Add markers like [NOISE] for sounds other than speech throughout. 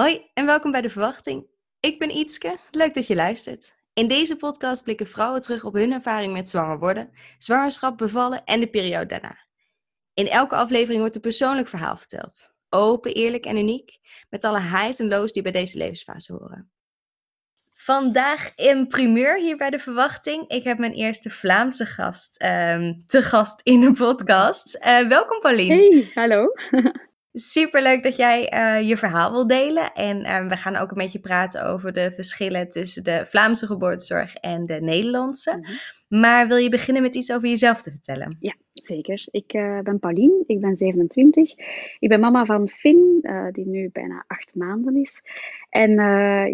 Hoi en welkom bij De Verwachting. Ik ben Ietske, leuk dat je luistert. In deze podcast blikken vrouwen terug op hun ervaring met zwanger worden, zwangerschap, bevallen en de periode daarna. In elke aflevering wordt een persoonlijk verhaal verteld. Open, eerlijk en uniek, met alle highs en lows die bij deze levensfase horen. Vandaag in primeur hier bij De Verwachting. Ik heb mijn eerste Vlaamse gast ehm, te gast in de podcast. Eh, welkom Pauline. Hey, hallo. [LAUGHS] Super leuk dat jij uh, je verhaal wil delen. En uh, we gaan ook een beetje praten over de verschillen tussen de Vlaamse geboortezorg en de Nederlandse. Mm -hmm. Maar wil je beginnen met iets over jezelf te vertellen? Ja, zeker. Ik uh, ben Pauline, ik ben 27. Ik ben mama van Finn, die nu bijna acht maanden is. En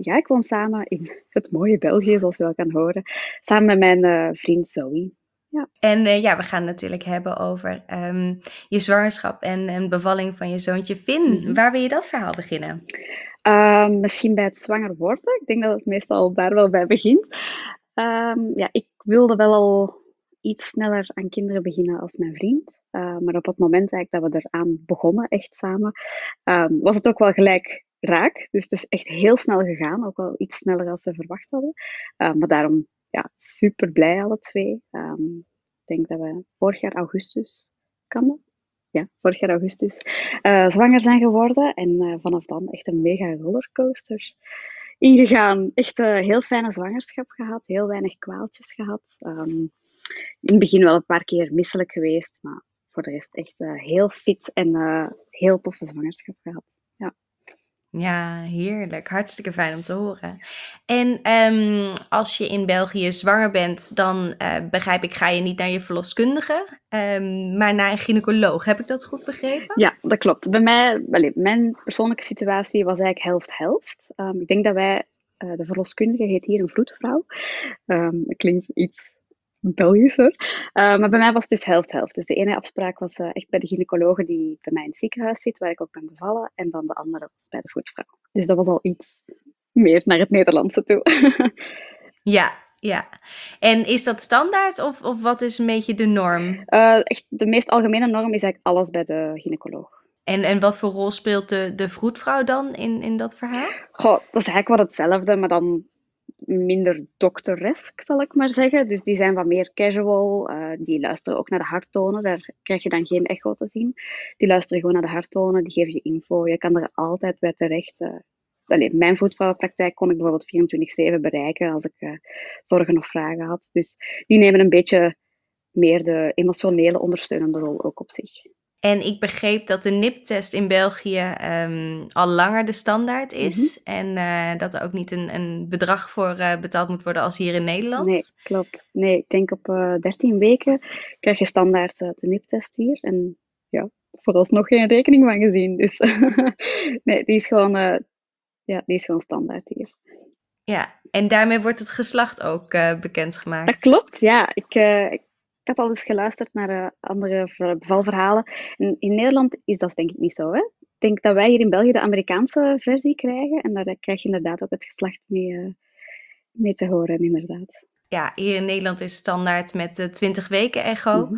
ja, ik woon samen in het mooie België, zoals je wel kan horen. Samen met mijn vriend Zoe. Ja. En uh, ja, we gaan het natuurlijk hebben over um, je zwangerschap en, en bevalling van je zoontje Finn. Mm -hmm. Waar wil je dat verhaal beginnen? Uh, misschien bij het zwanger worden. Ik denk dat het meestal daar wel bij begint. Um, ja, ik wilde wel al iets sneller aan kinderen beginnen als mijn vriend. Uh, maar op het moment eigenlijk dat we eraan begonnen, echt samen, was het ook wel gelijk raak. Dus het is echt heel snel gegaan. Ook wel iets sneller als we verwacht hadden. maar daarom ja, super blij alle twee. Um, ik denk dat we vorig jaar augustus, kan? Ja, vorig jaar augustus uh, zwanger zijn geworden. En uh, vanaf dan echt een mega rollercoaster ingegaan. Echt een uh, heel fijne zwangerschap gehad, heel weinig kwaaltjes gehad. Um, in het begin wel een paar keer misselijk geweest, maar voor de rest echt heel fit en heel toffe zwangerschap gehad. Ja. Heerlijk. Hartstikke fijn om te horen. En um, als je in België zwanger bent, dan uh, begrijp ik, ga je niet naar je verloskundige, um, maar naar een gynaecoloog. Heb ik dat goed begrepen? Ja, dat klopt. Bij mij, mijn persoonlijke situatie was eigenlijk helft-helft. Um, ik denk dat wij, uh, de verloskundige heet hier een vroedvrouw. dat klinkt iets Belgischer. Uh, maar bij mij was het dus helft-helft. Dus de ene afspraak was uh, echt bij de gynaecologe die bij mij in het ziekenhuis zit, waar ik ook ben bevallen. En dan de andere was bij de voetvrouw. Dus dat was al iets meer naar het Nederlandse toe. [LAUGHS] ja, ja. En is dat standaard of, of wat is een beetje de norm? Uh, echt, de meest algemene norm is eigenlijk alles bij de gynaecoloog. En, en wat voor rol speelt de, de vroedvrouw dan in, in dat verhaal? Goh, dat is eigenlijk wel hetzelfde, maar dan minder dokteresk, zal ik maar zeggen. Dus die zijn wat meer casual. Uh, die luisteren ook naar de harttonen. Daar krijg je dan geen echo te zien. Die luisteren gewoon naar de harttonen. Die geven je info. Je kan er altijd bij terecht. Uh, Allee, mijn voetvrouwenpraktijk kon ik bijvoorbeeld 24-7 bereiken als ik uh, zorgen of vragen had. Dus die nemen een beetje meer de emotionele ondersteunende rol ook op zich. En ik begreep dat de NIP-test in België um, al langer de standaard is. Mm -hmm. En uh, dat er ook niet een, een bedrag voor uh, betaald moet worden als hier in Nederland. Nee, klopt. Nee, ik denk op uh, 13 weken krijg je standaard de NIP-test hier. En ja, vooralsnog geen rekening van gezien. Dus [LAUGHS] nee, die is gewoon, ja, die is gewoon standaard hier. Ja, en daarmee wordt het geslacht ook bekendgemaakt. Dat klopt, ja. Ik, ik ik had al eens geluisterd naar uh, andere bevalverhalen. En in Nederland is dat denk ik niet zo. Hè? Ik denk dat wij hier in België de Amerikaanse versie krijgen. En daar krijg je inderdaad ook het geslacht mee, uh, mee te horen, inderdaad. Ja, hier in Nederland is standaard met de 20 weken echo. Mm -hmm.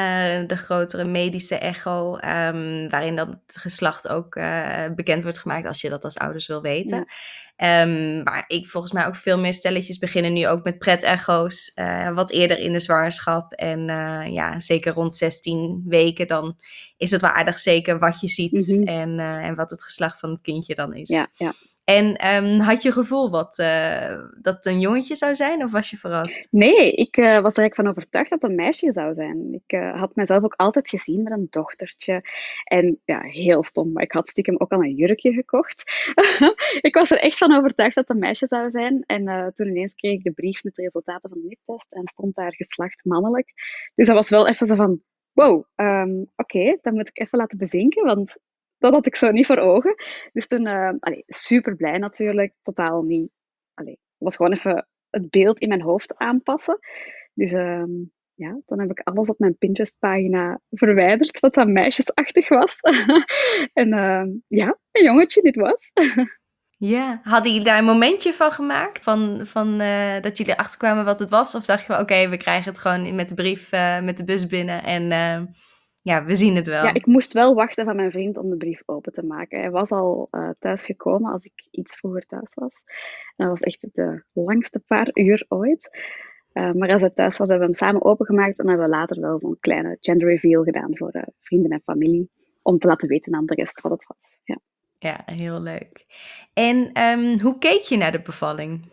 uh, de grotere medische echo, um, waarin dan het geslacht ook bekend wordt gemaakt als je dat als ouders wil weten. Ja. Um, maar ik volgens mij ook veel meer stelletjes beginnen nu ook met pret-echo's. Uh, wat eerder in de zwangerschap. En ja, zeker rond 16 weken. Dan is het wel aardig zeker wat je ziet. Mm -hmm. en, en wat het geslacht van het kindje dan is. Ja, ja. En um, had je gevoel wat, dat het een jongetje zou zijn? Of was je verrast? Nee, ik was er eigenlijk van overtuigd dat het een meisje zou zijn. Ik had mezelf ook altijd gezien met een dochtertje. En ja, heel stom. Maar ik had stiekem ook al een jurkje gekocht. [LAUGHS] ik was er echt van overtuigd dat het een meisje zou zijn. En toen ineens kreeg ik de brief met de resultaten van de NIP-test en stond daar geslacht mannelijk. Dus dat was wel even zo van, wow, um, oké, dat moet ik even laten bezinken, want dat had ik zo niet voor ogen. Dus toen, uh, super blij natuurlijk, totaal niet. Allee, was gewoon even het beeld in mijn hoofd aanpassen. Dus um, ja, dan heb ik alles op mijn Pinterest-pagina verwijderd wat dan meisjesachtig was. [LAUGHS] en uh, ja, een jongetje dit was. [LAUGHS] Ja, hadden jullie daar een momentje van gemaakt? Van, van, uh, dat jullie achterkwamen wat het was? Of dacht je, oké, we krijgen het gewoon met de brief, uh, met de bus binnen en uh, Ja, we zien het wel. Ja, ik moest wel wachten van mijn vriend om de brief open te maken. Hij was al uh, thuis gekomen als ik iets vroeger thuis was. En dat was echt de langste paar uur ooit. Uh, maar als hij thuis was, hebben we hem samen opengemaakt en hebben we later wel zo'n kleine gender reveal gedaan voor uh, vrienden en familie. Om te laten weten aan de rest wat het was. Ja, ja heel leuk. En um, hoe keek je naar de bevalling?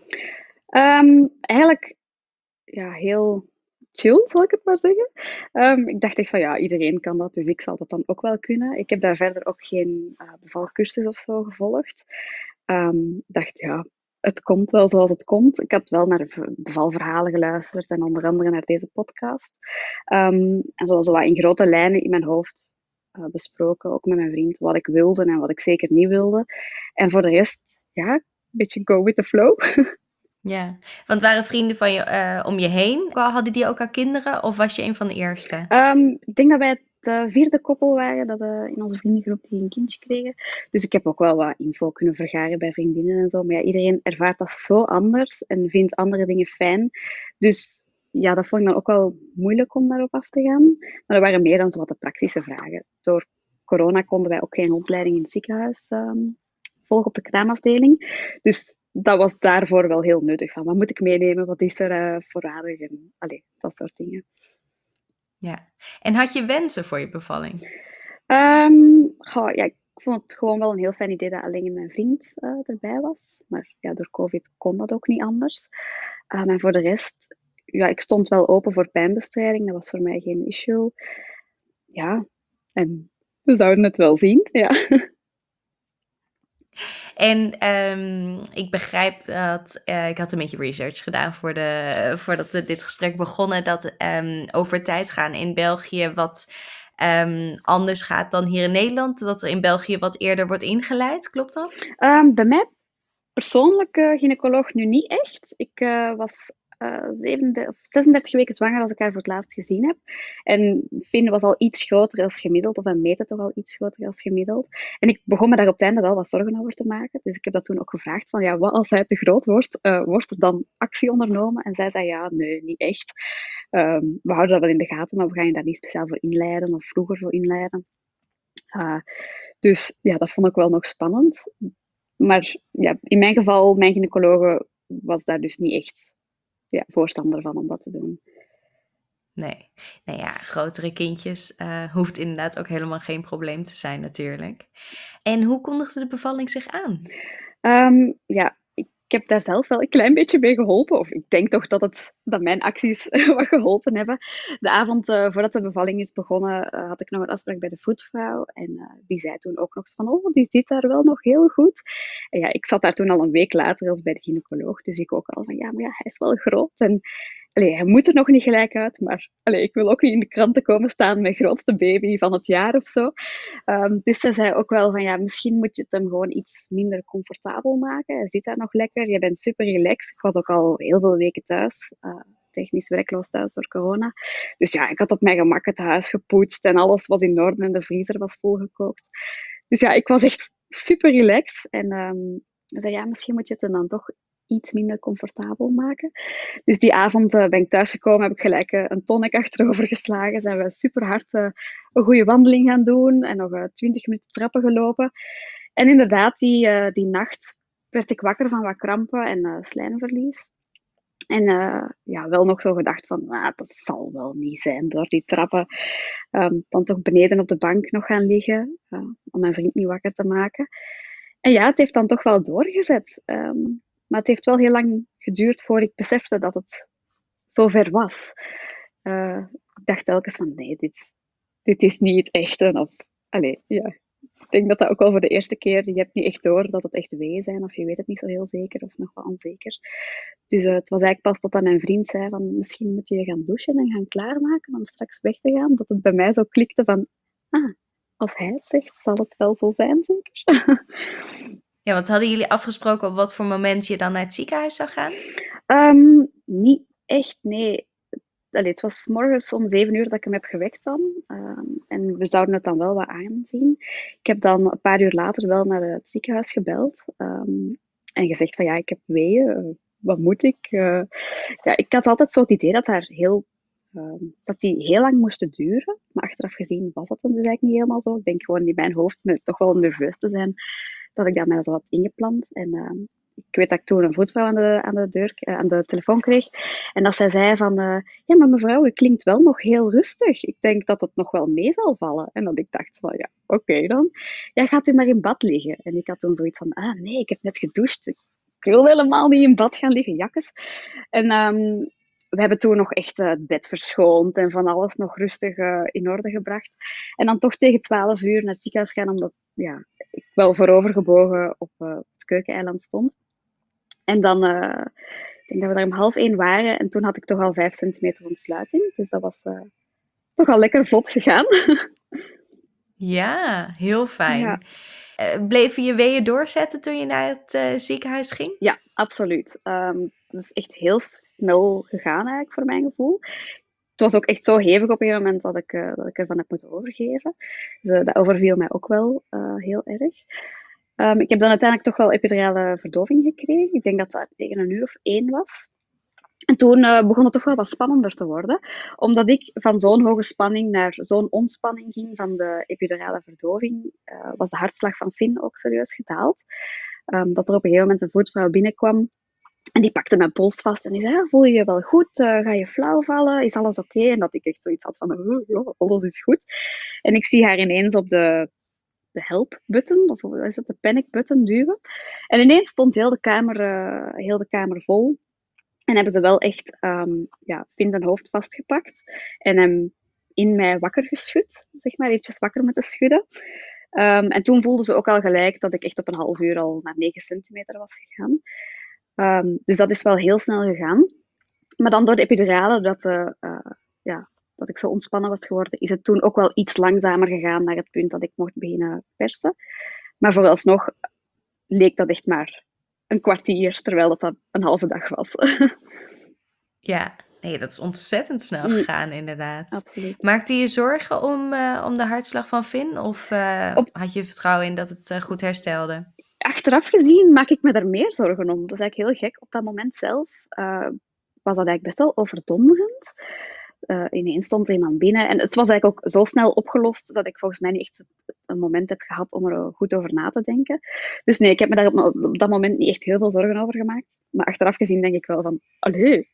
Um, eigenlijk ja, heel chill, zal ik het maar zeggen. Um, ik dacht echt van ja, iedereen kan dat, dus ik zal dat dan ook wel kunnen. Ik heb daar verder ook geen uh, bevalcursus of zo gevolgd. Um, dacht ja, het komt wel zoals het komt. Ik had wel naar bevalverhalen geluisterd en onder andere naar deze podcast. Um, en zo, zo wat in grote lijnen in mijn hoofd uh, besproken, ook met mijn vriend, wat ik wilde en wat ik zeker niet wilde. En voor de rest, ja, een beetje go with the flow. [LAUGHS] Ja, want waren vrienden van je uh, om je heen? Hadden die ook al kinderen of was je een van de eerste? Um, ik denk dat wij het uh, vierde koppel waren dat, uh, in onze vriendengroep die een kindje kregen. Dus ik heb ook wel wat info kunnen vergaren bij vriendinnen en zo. Maar ja, iedereen ervaart dat zo anders en vindt andere dingen fijn. Dus ja, dat vond ik dan ook wel moeilijk om daarop af te gaan. Maar er waren meer dan zo wat de praktische vragen. Door corona konden wij ook geen opleiding in het ziekenhuis um, volgen op de kraamafdeling. Dus dat was daarvoor wel heel nuttig. Van, wat moet ik meenemen? Wat is er uh, voorradig? En allee, dat soort dingen. Ja. En had je wensen voor je bevalling? Um, goh, ja, ik vond het gewoon wel een heel fijn idee dat alleen mijn vriend uh, erbij was. Maar ja, door COVID kon dat ook niet anders. Um, en voor de rest, ja, ik stond wel open voor pijnbestrijding. Dat was voor mij geen issue. Ja, en we zouden het wel zien, ja. [LAUGHS] En um, ik begrijp dat, uh, ik had een beetje research gedaan voor de, voordat we dit gesprek begonnen, dat um, over tijd gaan in België wat um, anders gaat dan hier in Nederland. Dat er in België wat eerder wordt ingeleid, klopt dat? bij mij persoonlijk, uh, gynaecoloog nu niet echt. Ik uh, was uh, 37, 36 weken zwanger als ik haar voor het laatst gezien heb. En Finn was al iets groter als gemiddeld, of hij meette toch al iets groter als gemiddeld. En ik begon me daar op het einde wel wat zorgen over te maken. Dus ik heb dat toen ook gevraagd van, ja, wat als hij te groot wordt, uh, wordt er dan actie ondernomen? En zij zei, ja, nee, niet echt. Um, we houden dat wel in de gaten, maar we gaan je daar niet speciaal voor inleiden of vroeger voor inleiden. Uh, dus ja, dat vond ik wel nog spannend. Maar ja, in mijn geval, mijn gynaecologe was daar dus niet echt ja, voorstander van om dat te doen. Nee, nou ja, grotere kindjes uh, hoeft inderdaad ook helemaal geen probleem te zijn natuurlijk. En hoe kondigde de bevalling zich aan? Um, ja, ik heb daar zelf wel een klein beetje mee geholpen. Of ik denk toch dat, het, dat mijn acties [LAUGHS] wat geholpen hebben. De avond uh, voordat de bevalling is begonnen, uh, had ik nog een afspraak bij de voetvrouw. En uh, die zei toen ook nog eens van, oh, die zit daar wel nog heel goed. En ja, ik zat daar toen al een week later als bij de gynaecoloog. Dus ik ook al van, ja, maar ja, hij is wel groot. En Hij moet er nog niet gelijk uit, maar ik wil ook niet in de kranten komen staan met grootste baby van het jaar of zo. Um, dus ze zei ook wel van ja, misschien moet je het hem gewoon iets minder comfortabel maken. Hij zit daar nog lekker, je bent super relaxed. Ik was ook al heel veel weken thuis. Uh, technisch werkloos thuis door corona. Dus ja, ik had op mijn gemak het huis gepoetst en alles was in orde en de vriezer was volgekookt. Dus ja, ik was echt super relaxed. En um, zei, ja, misschien moet je het dan toch iets minder comfortabel maken. Dus die avond uh, ben ik thuisgekomen, heb ik gelijk uh, een tonic achterover geslagen. Zijn we super hard uh, een goede wandeling gaan doen en nog twintig minuten trappen gelopen. En inderdaad, die, die nacht werd ik wakker van wat krampen en slijmverlies. En ja, wel nog zo gedacht van, ah, dat zal wel niet zijn door die trappen. Um, dan toch beneden op de bank nog gaan liggen, om mijn vriend niet wakker te maken. En ja, het heeft dan toch wel doorgezet. Um, maar het heeft wel heel lang geduurd voor ik besefte dat het zover was. Uh, ik dacht telkens van nee, dit, dit is niet het echte. Of, allez, ja. Ik denk dat dat ook wel voor de eerste keer, je hebt niet echt door dat het echt weeën zijn, of je weet het niet zo heel zeker, of nog wat onzeker. Dus uh, het was eigenlijk pas totdat mijn vriend zei van misschien moet je gaan douchen en gaan klaarmaken om straks weg te gaan, dat het bij mij zo klikte van ah, als hij het zegt, zal het wel zo zijn zeker. [LAUGHS] Ja, wat hadden jullie afgesproken op wat voor moment je dan naar het ziekenhuis zou gaan? Um, niet echt, nee. Allee, het was morgens om zeven uur dat ik hem heb gewekt dan. Um, en we zouden het dan wel wat aanzien. Ik heb dan een paar uur later wel naar het ziekenhuis gebeld. Um, en gezegd van ja, ik heb weeën. Wat moet ik? Uh, ja, ik had altijd zo het idee dat daar heel ehm, dat die heel lang moesten duren. Maar achteraf gezien was dat dan dus eigenlijk niet helemaal zo. Ik denk gewoon in mijn hoofd met toch wel nerveus te zijn, dat ik dat mij zo had ingepland. En ehm, ik weet dat ik toen een voetvrouw aan de, aan de deur, uh, aan de telefoon kreeg. En dat zij zei van, uh, ja, maar mevrouw, u klinkt wel nog heel rustig. Ik denk dat het nog wel mee zal vallen. En dat ik dacht van, ja, oké dan. Ja, gaat u maar in bad liggen. En ik had toen zoiets van, ah nee, ik heb net gedoucht. Ik wil helemaal niet in bad gaan liggen, jakkes. En um, we hebben toen nog echt uh, het bed verschoond en van alles nog rustig uh, in orde gebracht. En dan toch tegen 12 uur naar het ziekenhuis gaan, omdat ja, ik wel voorovergebogen op uh, het keukeneiland stond. En dan, ik denk dat we daar om half één waren en toen had ik toch al 5 centimeter ontsluiting. Dus dat was toch al lekker vlot gegaan. [LAUGHS] ja, heel fijn. Ja. Bleven je weeën doorzetten toen je naar het ziekenhuis ging? Ja, absoluut. Um, dat is echt heel snel gegaan eigenlijk voor mijn gevoel. Het was ook echt zo hevig op een moment dat ik, uh, dat ik ervan heb moeten overgeven. Dus, dat overviel mij ook wel heel erg. Um, ik heb dan uiteindelijk toch wel epidurale verdoving gekregen. Ik denk dat dat tegen een uur of één was. En toen begon het toch wel wat spannender te worden, omdat ik van zo'n hoge spanning naar zo'n ontspanning ging van de epidurale verdoving, was de hartslag van Finn ook serieus gedaald. Um, dat er op een gegeven moment een voetvrouw binnenkwam en die pakte mijn pols vast en die zei, voel je je wel goed? Uh, ga je flauw vallen? Is alles oké? En dat ik echt zoiets had van, ja, alles is goed. En ik zie haar ineens op de, de help-button, of is dat, de panic-button duwen. En ineens stond heel de kamer, heel de kamer vol. En hebben ze wel echt um, ja, Finn zijn hoofd vastgepakt en hem in mij wakker geschud, zeg maar, eventjes wakker moeten schudden. Um, en toen voelden ze ook al gelijk dat ik echt op een half uur al naar 9 centimeter was gegaan. Um, dus dat is wel heel snel gegaan. Maar dan door de epidurale, dat, uh, uh, ja, dat ik zo ontspannen was geworden, is het toen ook wel iets langzamer gegaan naar het punt dat ik mocht beginnen persen. Maar vooralsnog leek dat echt maar een kwartier, terwijl dat, dat een halve dag was. [LAUGHS] ja, nee, dat is ontzettend snel mm. gegaan, inderdaad. Absoluut. Maakte je zorgen om, uh, om de hartslag van Finn? Of Op... had je vertrouwen in dat het goed herstelde? achteraf gezien maak ik me daar meer zorgen om. Dat is eigenlijk heel gek. Op dat moment zelf was dat eigenlijk best wel overdonderend. Ineens stond iemand binnen. En het was eigenlijk ook zo snel opgelost dat ik volgens mij niet echt een moment heb gehad om er goed over na te denken. Dus nee, ik heb me daar op, op dat moment niet echt heel veel zorgen over gemaakt. Maar achteraf gezien denk ik wel van, allee,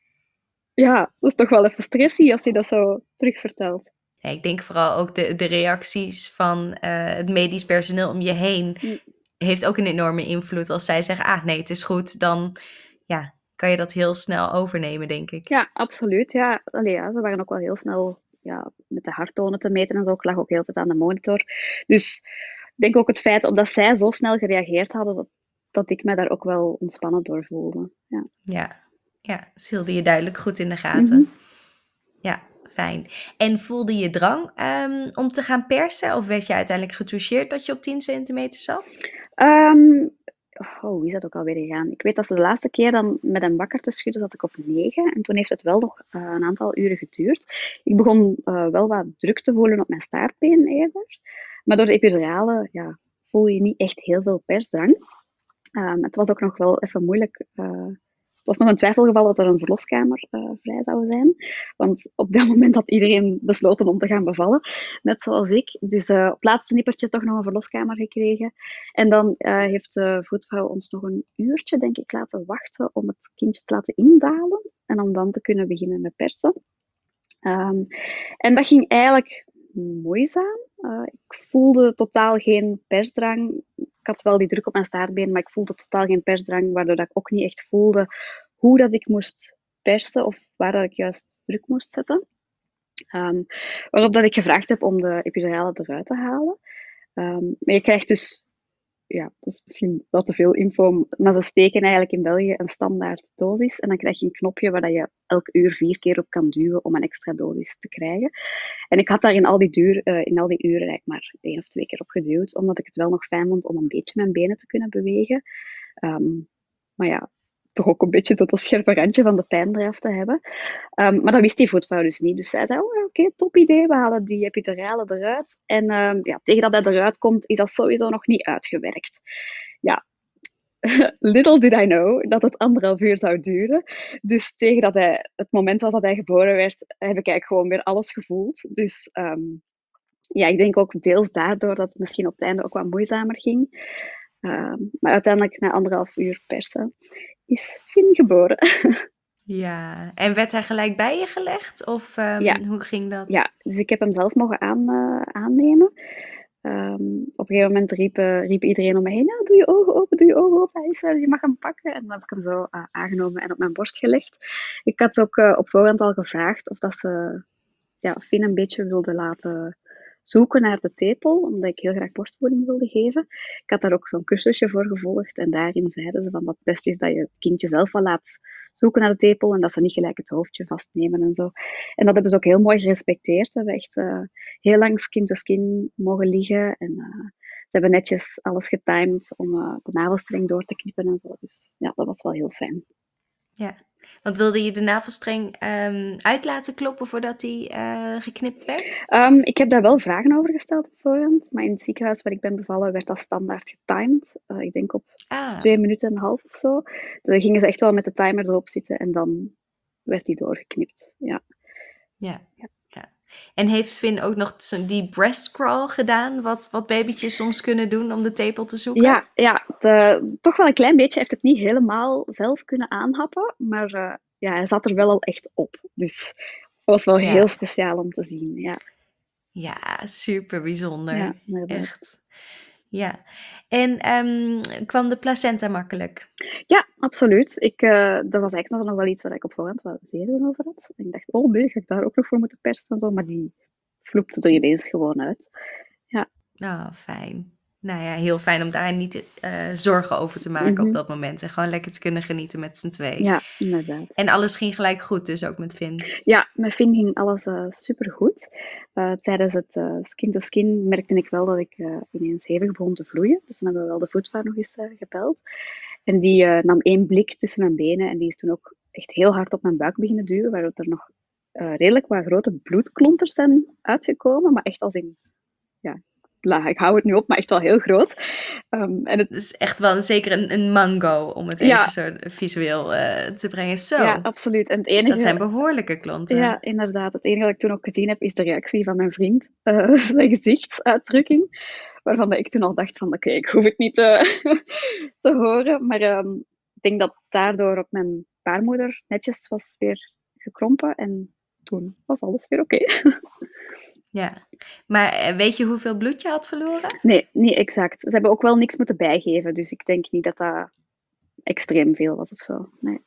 ja, dat is toch wel even stressy als je dat zo terugvertelt. Ja, ik denk vooral ook de, de reacties van uh, het medisch personeel om je heen. Mm heeft ook een enorme invloed. Als zij zeggen, ah nee, het is goed, dan ja, kan je dat heel snel overnemen, denk ik. Ja, absoluut. Ja, Allee, ja ze waren ook wel heel snel ja, met de harttonen te meten en zo. Ik lag ook heel tijd aan de monitor. Dus ik denk ook het feit omdat zij zo snel gereageerd hadden, dat, dat ik me daar ook wel ontspannen door voelde. Ja, ja, ja ze hielden je duidelijk goed in de gaten. Mhm. Ja, fijn. En voelde je drang um, om te gaan persen? Of werd je uiteindelijk getoucheerd dat je op 10 centimeter zat? Um, oh, hoe is dat ook alweer gegaan? Ik weet dat ze de laatste keer dan met een wakker te schudden zat ik op 9. En toen heeft het wel nog uh, een aantal uren geduurd. Ik begon uh, wel wat druk te voelen op mijn staartbeen eerder. Maar door de epidurale ja, voel je niet echt heel veel persdrang. Um, het was ook nog wel even moeilijk uh, het was nog een twijfelgeval dat er een verloskamer uh, vrij zou zijn. Want op dat moment had iedereen besloten om te gaan bevallen, net zoals ik. Dus uh, op laatste nippertje toch nog een verloskamer gekregen. En dan uh, heeft de voetvrouw ons nog een uurtje, denk ik, laten wachten om het kindje te laten indalen. En om dan te kunnen beginnen met persen. Um, en dat ging eigenlijk moeizaam. ik voelde totaal geen persdrang ik had wel die druk op mijn staartbeen, maar ik voelde totaal geen persdrang, waardoor dat ik ook niet echt voelde hoe dat ik moest persen of waar dat ik juist druk moest zetten. Um, waarop dat ik gevraagd heb om de epidurale eruit te halen. Um, maar je krijgt dus ja, dat is misschien wel te veel info, maar ze steken eigenlijk in België een standaard dosis en dan krijg je een knopje waar je elk uur vier keer op kan duwen om een extra dosis te krijgen. En ik had daar in al die, duur, uh, in al die uren eigenlijk maar één of twee keer op geduwd, omdat ik het wel nog fijn vond om een beetje mijn benen te kunnen bewegen. Um, maar ja, toch ook een beetje tot een scherpe randje van de pijn eraf te hebben. Um, maar dat wist die voetvrouw dus niet. Dus zij zei, oh, oké, top idee, we halen die epidurale eruit. En um, ja, tegen dat hij eruit komt, is dat sowieso nog niet uitgewerkt. Ja, [LAUGHS] little did I know dat het anderhalf uur zou duren. Dus tegen dat hij, het moment was dat hij geboren werd, heb ik eigenlijk gewoon weer alles gevoeld. Dus ehm, ja, ik denk ook deels daardoor dat het misschien op het einde ook wat moeizamer ging. Ehm, maar uiteindelijk, na anderhalf uur persen, is Finn geboren. Ja, en werd hij gelijk bij je gelegd? Of um, hoe ging dat? Ja, dus ik heb hem zelf mogen aan, uh, aannemen. Um, op een gegeven moment riep, uh, riep iedereen om me heen, nou, doe je ogen open, doe je ogen open, hij is er, je mag hem pakken. En dan heb ik hem zo uh, aangenomen en op mijn borst gelegd. Ik had ook op voorhand al gevraagd of dat ze ja, Finn een beetje wilde laten zoeken naar de tepel, omdat ik heel graag borstvoeding wilde geven. Ik had daar ook zo'n cursusje voor gevolgd en daarin zeiden ze van dat het best is dat je het kindje zelf wel laat zoeken naar de tepel en dat ze niet gelijk het hoofdje vastnemen en zo. En dat hebben ze ook heel mooi gerespecteerd. We hebben echt uh, heel lang skin to skin mogen liggen en uh, ze hebben netjes alles getimed om uh, de navelstreng door te knippen en zo. Dus ja, dat was wel heel fijn. Ja, want wilde je de navelstreng um, uit laten kloppen voordat die uh, geknipt werd? Um, ik heb daar wel vragen over gesteld op voorhand. Maar in het ziekenhuis waar ik ben bevallen werd dat standaard getimed. Uh, ik denk op ah. twee minuten en een half of zo. Dan gingen ze echt wel met de timer erop zitten en dan werd die doorgeknipt. Ja. Ja. ja. En heeft Finn ook nog die breast crawl gedaan, wat, wat babytjes soms kunnen doen om de tepel te zoeken? Ja, ja de, toch wel een klein beetje. Hij heeft het niet helemaal zelf kunnen aanhappen, maar uh, ja, hij zat er wel al echt op. Dus het was wel ja. heel speciaal om te zien. Ja, ja super bijzonder. Ja, echt. Ja, en um, kwam de placenta makkelijk? Ja, absoluut. Ik, uh, dat was eigenlijk nog, wel iets waar ik op voorhand wel zenuwen over had. ik dacht, oh nee, ga ik daar ook nog voor moeten persen en zo. Maar die vloepte er ineens gewoon uit. Ja. Oh, fijn nou ja, heel fijn om daar niet uh, zorgen over te maken op mhm. dat moment. En gewoon lekker te kunnen genieten met z'n twee. Ja, inderdaad. En alles ging gelijk goed, dus ook met Finn. Ja, met Finn ging alles uh, supergoed. Uh, tijdens het skin-to-skin merkte ik wel dat ik ineens hevig begon te vloeien. Dus dan hebben we wel de voetvaar nog eens gepeld. En die nam één blik tussen mijn benen en die is toen ook echt heel hard op mijn buik beginnen duwen, waardoor er nog redelijk wat grote bloedklonters zijn uitgekomen, maar echt als in ja, ik hou het nu op, maar echt wel heel groot. Um, en het is echt wel zeker een, een mango, om het even zo visueel uh, te brengen. Zo. Ja, absoluut. En het enige... Dat zijn behoorlijke klanten. Ja, inderdaad. Het enige wat ik toen ook gezien heb, is de reactie van mijn vriend. Uh, [LAUGHS] zijn gezichtsuitdrukking. Waarvan ik toen al dacht van, oké, ik hoef het niet uh, [LAUGHS] te horen. Maar um, ik denk dat daardoor ook mijn baarmoeder netjes was weer gekrompen. En toen was alles weer oké. Okay. [LAUGHS] Ja, maar eh, weet je hoeveel bloed je had verloren? Nee, niet exact. Ze hebben ook wel niks moeten bijgeven, dus ik denk niet dat dat extreem veel was of zo. Nee.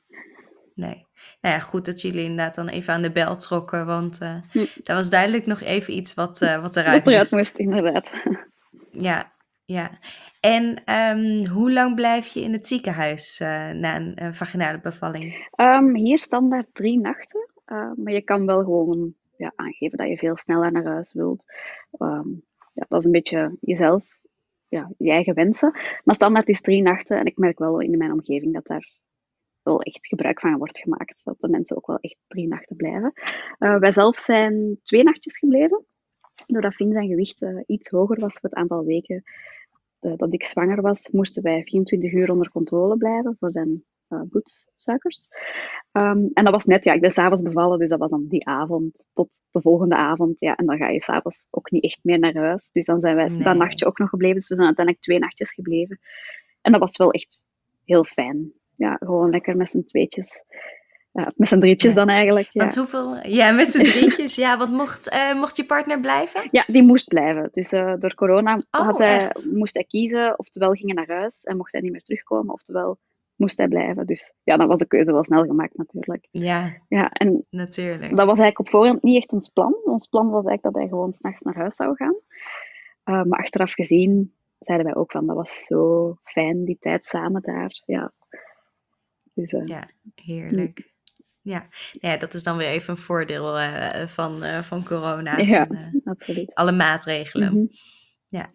Nee. Nou ja, goed dat jullie inderdaad dan even aan de bel trokken, want uh, hm. dat was duidelijk nog even iets wat, uh, wat eruit wat eruit moest. inderdaad. [LAUGHS] Ja, ja. En um, hoe lang blijf je in het ziekenhuis uh, na een, een, vaginale bevalling? Um, hier standaard drie nachten, maar je kan wel gewoon ja, aangeven dat je veel sneller naar huis wilt. Um, ja, dat is een beetje jezelf, ja, je eigen wensen. Maar standaard is drie nachten en ik merk wel in mijn omgeving dat daar wel echt gebruik van wordt gemaakt. Dat de mensen ook wel echt drie nachten blijven. Uh, wij zelf zijn twee nachtjes gebleven. Doordat Finn zijn gewicht uh, iets hoger was voor het aantal weken uh, dat ik zwanger was, moesten wij 24 uur onder controle blijven voor zijn uh, bloedsuikers. Um, en dat was net, ja, ik ben s'avonds bevallen, dus dat was dan die avond tot de volgende avond. Ja, en dan ga je s'avonds ook niet echt meer naar huis. Dus dan zijn wij nee. dat nachtje ook nog gebleven. Dus we zijn uiteindelijk twee nachtjes gebleven. En dat was wel echt heel fijn. Ja, gewoon lekker met z'n tweetjes. Ja, met z'n drietjes ja. dan eigenlijk. Ja. Want hoeveel? Ja, met z'n drietjes. ja, want mocht, uh, mocht je partner blijven? Ja, die moest blijven. Dus uh, door corona oh, had hij, moest hij kiezen. Oftewel ging hij naar huis en mocht hij niet meer terugkomen. Oftewel moest hij blijven. Dus ja, dan was de keuze wel snel gemaakt natuurlijk. Ja, ja en natuurlijk. Dat was eigenlijk op voorhand niet echt ons plan. Ons plan was eigenlijk dat hij gewoon s'nachts naar huis zou gaan. Uh, maar achteraf gezien zeiden wij ook van, dat was zo fijn, die tijd samen daar. Ja, dus, uh, ja heerlijk. Mm. Ja. ja, dat is dan weer even een voordeel uh, van, van corona. Ja, absoluut. Alle maatregelen. Mm -hmm. Ja.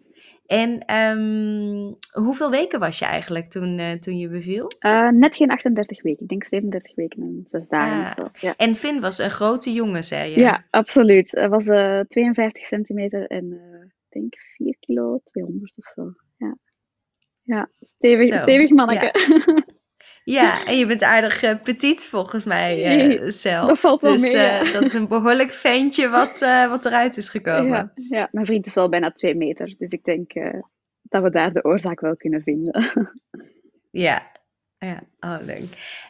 En um, hoeveel weken was je eigenlijk toen, uh, toen je beviel? Uh, net geen 38 weken. Ik denk 37 weken en 6 dagen of zo. Ja. En Finn was een grote jongen, zei je? Ja, absoluut. Hij was uh, 52 centimeter en ik denk 4 kilo, 200 of zo. Ja. Ja, stevig, stevig manneke. Ja. [LAUGHS] ja. en je bent aardig uh, petit volgens mij uh, zelf. Dat valt wel dus, mee, ja. dat is een behoorlijk ventje wat, wat eruit is gekomen. Ja, ja, mijn vriend is wel bijna twee meter. Dus ik denk dat we daar de oorzaak wel kunnen vinden. [LAUGHS] ja, ja, oh leuk.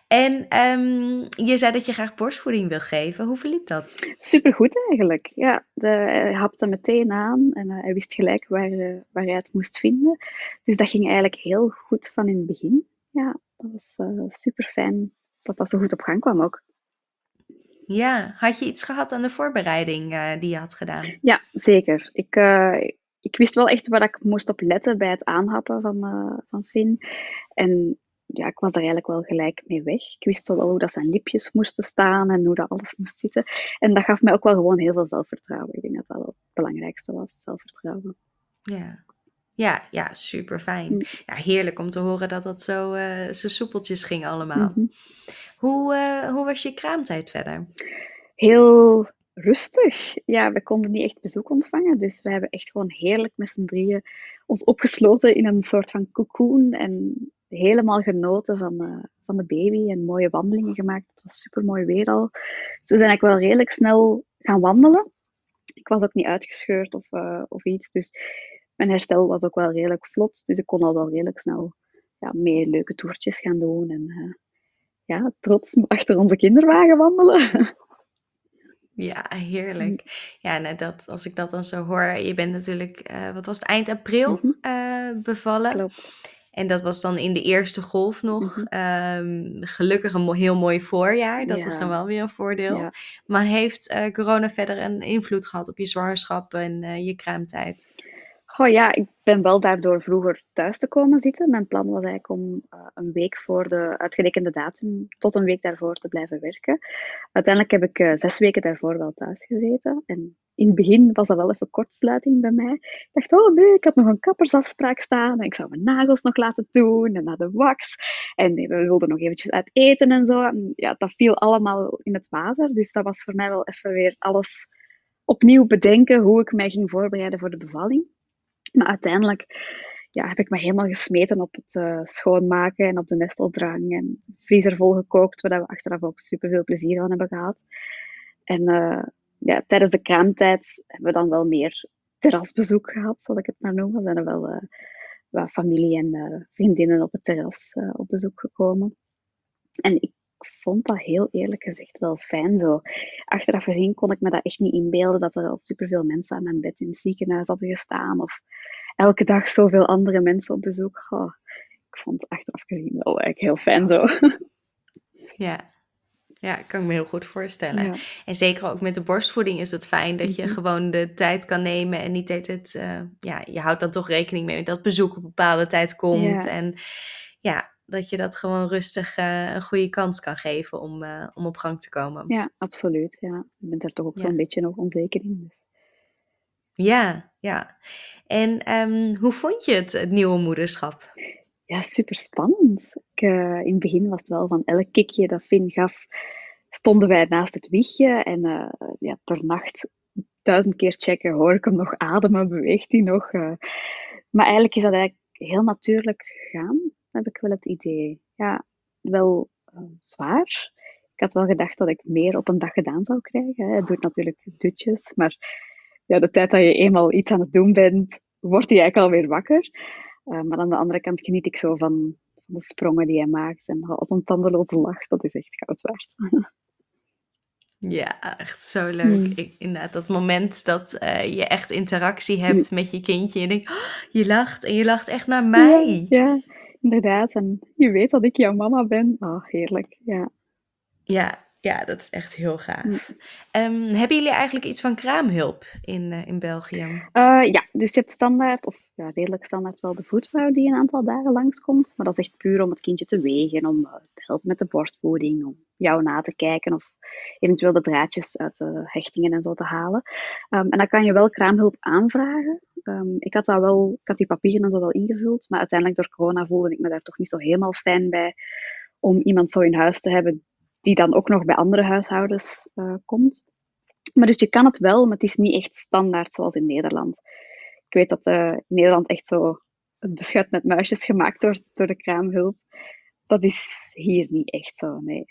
En um, je zei dat je graag borstvoeding wil geven. Hoe verliep dat? Supergoed eigenlijk. Ja, de, hij hapte meteen aan en uh, hij wist gelijk waar, uh, waar hij het moest vinden. Dus dat ging eigenlijk heel goed van in het begin. Ja, dat was uh, super fijn dat dat zo goed op gang kwam ook. Ja, had je iets gehad aan de voorbereiding die je had gedaan? Ja, zeker. Ik, ik wist wel echt waar ik moest op letten bij het aanhappen van, van Finn. En ja, ik was daar eigenlijk wel gelijk mee weg. Ik wist wel hoe dat zijn lipjes moesten staan en hoe dat alles moest zitten. En dat gaf mij ook wel gewoon heel veel zelfvertrouwen. Ik denk dat dat wel het belangrijkste was, zelfvertrouwen. Ja, ja, ja super fijn. Mm. Ja, heerlijk om te horen dat dat zo, uh, zo soepeltjes ging allemaal. Mm -hmm. hoe, uh, hoe was je kraamtijd verder? Heel rustig. Ja, we konden niet echt bezoek ontvangen. Dus we hebben echt gewoon heerlijk met z'n drieën ons opgesloten in een soort van cocoon. En helemaal genoten van, uh, van de baby en mooie wandelingen gemaakt. Het was super mooi weer al. Dus we zijn eigenlijk wel redelijk snel gaan wandelen. Ik was ook niet uitgescheurd of, uh, of iets. Dus mijn herstel was ook wel redelijk vlot. Dus ik kon al wel redelijk snel ja, mee leuke toertjes gaan doen. En uh, ja, trots [LAUGHS] achter onze kinderwagen wandelen. Ja, heerlijk. Ja, nou dat, als ik dat dan zo hoor, je bent natuurlijk, uh, wat was het, eind april mm -hmm. uh, bevallen. Klopt. En dat was dan in de eerste golf nog. Mm -hmm. um, gelukkig een heel mooi voorjaar. Dat ja. is dan wel weer een voordeel. Ja. Maar heeft uh, corona verder een invloed gehad op je zwangerschap en je kraamtijd? Goh ja, ik ben wel daardoor vroeger thuis te komen zitten. Mijn plan was eigenlijk om uh, een week voor de uitgerekende datum tot een week daarvoor te blijven werken. Uiteindelijk heb ik uh, zes weken daarvoor wel thuis gezeten. En in het begin was dat wel even kortsluiting bij mij. Ik dacht, oh nee, ik had nog een kappersafspraak staan. En ik zou mijn nagels nog laten doen en naar de wax. En we wilden nog eventjes uit eten en zo. Ja, dat viel allemaal in het water. Dus dat was voor mij wel even weer alles opnieuw bedenken hoe ik mij ging voorbereiden voor de bevalling. Maar uiteindelijk ja, heb ik me helemaal gesmeten op het uh, schoonmaken en op de nesteldrang. En vriezer vol gekookt, waar we achteraf ook super veel plezier van hebben gehad. En uh, ja, tijdens de kraamtijd hebben we dan wel meer terrasbezoek gehad, zal ik het maar noemen. Dan zijn er wel uh, wat familie en vriendinnen op het terras op bezoek gekomen. En ik vond dat heel eerlijk gezegd wel fijn zo. Achteraf gezien kon ik me dat echt niet inbeelden dat er al superveel mensen aan mijn bed in het ziekenhuis hadden gestaan. Of elke dag zoveel andere mensen op bezoek. Oh, ik vond het achteraf gezien wel eigenlijk heel fijn zo. Ja. Ja, kan ik me heel goed voorstellen. Ja. En zeker ook met de borstvoeding is het fijn dat je mm -hmm. gewoon de tijd kan nemen en niet het, uh, ja, je houdt dan toch rekening mee dat bezoek op een bepaalde tijd komt. Ja. En ja, dat je dat gewoon rustig uh, een goede kans kan geven om, uh, om op gang te komen. Ja, absoluut. Ja. Je bent er toch ook ja. zo'n beetje nog onzeker in. Dus. Ja, ja. En um, hoe vond je het, het nieuwe moederschap? Ja, super spannend. Ik, uh, in het begin was het wel van elk kikje dat Finn gaf, stonden wij naast het wiegje. En ja, per nacht duizend keer checken, hoor ik hem nog ademen, beweegt hij nog. maar eigenlijk is dat eigenlijk heel natuurlijk gegaan heb ik wel het idee. Ja, wel uh, zwaar. Ik had wel gedacht dat ik meer op een dag gedaan zou krijgen. Hè. Het doet natuurlijk dutjes, maar ja, de tijd dat je eenmaal iets aan het doen bent, wordt hij eigenlijk alweer wakker. Uh, maar aan de andere kant geniet ik zo van, de sprongen die hij maakt. En als een tandeloze lach, dat is echt goud waard. Ja, echt zo leuk. Mm. Ik, inderdaad, dat moment dat uh, je echt interactie hebt mm. met je kindje. En je denkt, oh, je lacht en je lacht echt naar mij. Ja, ja inderdaad. En je weet dat ik jouw mama ben. Oh, heerlijk. Ja. Ja, ja, dat is echt heel gaaf. Um, hebben jullie eigenlijk iets van kraamhulp in, uh, in België? Uh, ja, dus je hebt standaard, of ja, redelijk standaard wel de voetvrouw die een aantal dagen langskomt. Maar dat is echt puur om het kindje te wegen, om uh, te helpen met de borstvoeding, om jou na te kijken of eventueel de draadjes uit de hechtingen en zo te halen. Um, en dan kan je wel kraamhulp aanvragen. Um, ik had dat wel, ik had die papieren en zo wel ingevuld, maar uiteindelijk door corona voelde ik me daar toch niet zo helemaal fijn bij om iemand zo in huis te hebben die dan ook nog bij andere huishoudens uh, komt. Maar dus je kan het wel, maar het is niet echt standaard zoals in Nederland. Ik weet dat uh, in Nederland echt zo het beschuit met muisjes gemaakt wordt door de kraamhulp. Dat is hier niet echt zo, nee.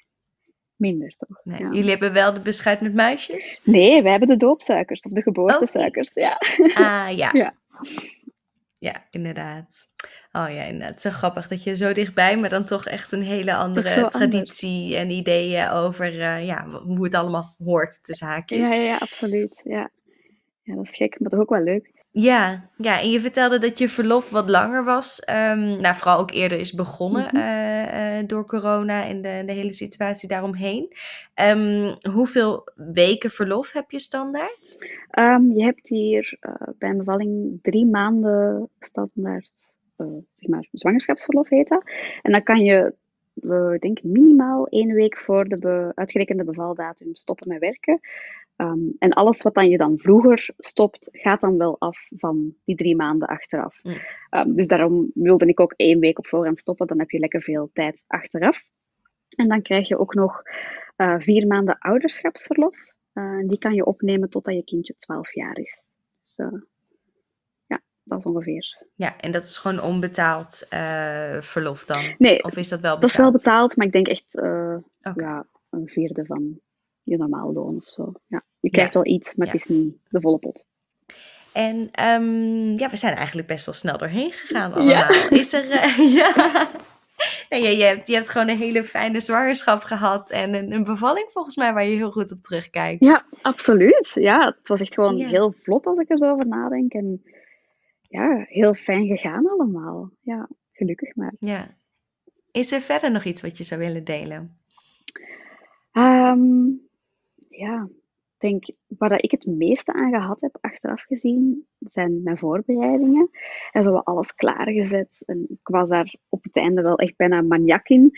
Minder toch? Nee, Jullie hebben wel de beschuit met muisjes? Nee, wij hebben de doopsuikers of de geboortesuikers, oh. ja. Ah, ja. [LAUGHS] ja. Ja, inderdaad. Oh ja, inderdaad. Zo grappig dat je zo dichtbij, maar dan toch echt een hele andere traditie en ideeën over uh, ja, hoe het allemaal hoort tussen haakjes. Ja, ja, absoluut. Ja. ja, dat is gek, maar toch ook wel leuk. Ja, ja, en je vertelde dat je verlof wat langer was. Um, nou, vooral ook eerder is begonnen mhm. eh, eh, door corona en de, de, hele situatie daaromheen. Um, hoeveel weken verlof heb je standaard? Um, je hebt hier uh, bij een bevalling drie maanden standaard, zeg maar, zwangerschapsverlof heet dat. En dan kan je, ik denk minimaal één week voor de uitgerekende bevaldatum stoppen met werken. Ehm, en alles wat dan je dan vroeger stopt, gaat dan wel af van die drie maanden achteraf. Mm. Ehm, dus daarom wilde ik ook één week op voorhand stoppen. Dan heb je lekker veel tijd achteraf. En dan krijg je ook nog uh, vier maanden ouderschapsverlof. Uh, die kan je opnemen totdat je kindje 12 jaar is. Dus uh, dat ongeveer. Ja, en dat is gewoon onbetaald verlof dan? Nee, of is dat wel betaald? Dat is wel betaald, maar ik denk echt ja, een vierde van je normaal loon of zo. Ja. Je krijgt wel iets, maar het is niet de volle pot. En um, ja, we zijn eigenlijk best wel snel doorheen gegaan allemaal. [LAUGHS] Is er... Uh, [LAUGHS] ja. Nee, je, hebt, je hebt gewoon een hele fijne zwangerschap gehad en een, een, bevalling volgens mij waar je heel goed op terugkijkt. Ja, absoluut. Ja, het was echt gewoon heel vlot als ik er zo over nadenk. En ja, heel fijn gegaan allemaal. Ja, gelukkig maar. Ja. Is er verder nog iets wat je zou willen delen? Um, ja, denk, waar ik het meeste aan gehad heb, achteraf gezien, zijn mijn voorbereidingen. En zo alles klaargezet. En ik was daar op het einde wel echt bijna maniak in.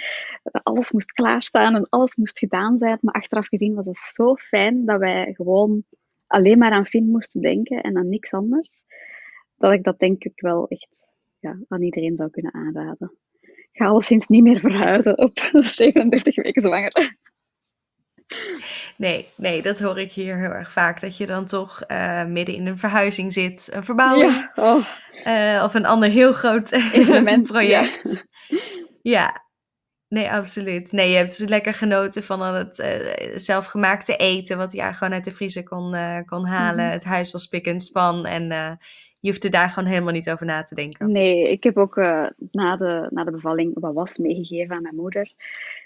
Alles moest klaarstaan en alles moest gedaan zijn. Maar achteraf gezien was het zo fijn dat wij gewoon alleen maar aan Finn moesten denken en aan niks anders. Dat ik dat denk ik wel echt ja, aan iedereen zou kunnen aanraden. Ik ga alleszins niet meer verhuizen op [LAUGHS] 37 weken zwanger. Nee, nee, dat hoor ik hier heel erg vaak. Dat je dan toch uh, midden in een verhuizing zit, een verbouwing. Ja, oh. uh, of een ander heel groot [LAUGHS] project. Ja. ja. nee, absoluut. Nee, je hebt dus lekker genoten van al het uh, zelfgemaakte eten, wat je ja, gewoon uit de vriezer kon, kon halen. Mhm. Het huis was pik en span en je hoeft er daar gewoon helemaal niet over na te denken. Nee, ik heb ook na, de, na de bevalling wat was meegegeven aan mijn moeder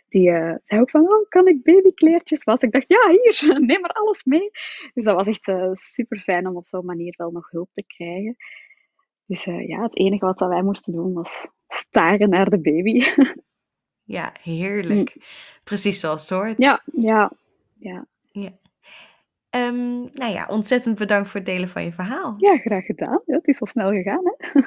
die uh, zei ook van, oh, kan ik babykleertjes wassen? Ik dacht, ja, hier, [LAUGHS] neem maar alles mee. Dus dat was echt uh, super fijn om op zo'n manier wel nog hulp te krijgen. Dus ja, het enige wat wij moesten doen was staren naar de baby. [LAUGHS] ja, heerlijk. Mm. Precies zoals het hoort. Ja, ja, ja. ja. Um, nou ja, ontzettend bedankt voor het delen van je verhaal. Ja, graag gedaan. Ja, het is al snel gegaan, hè?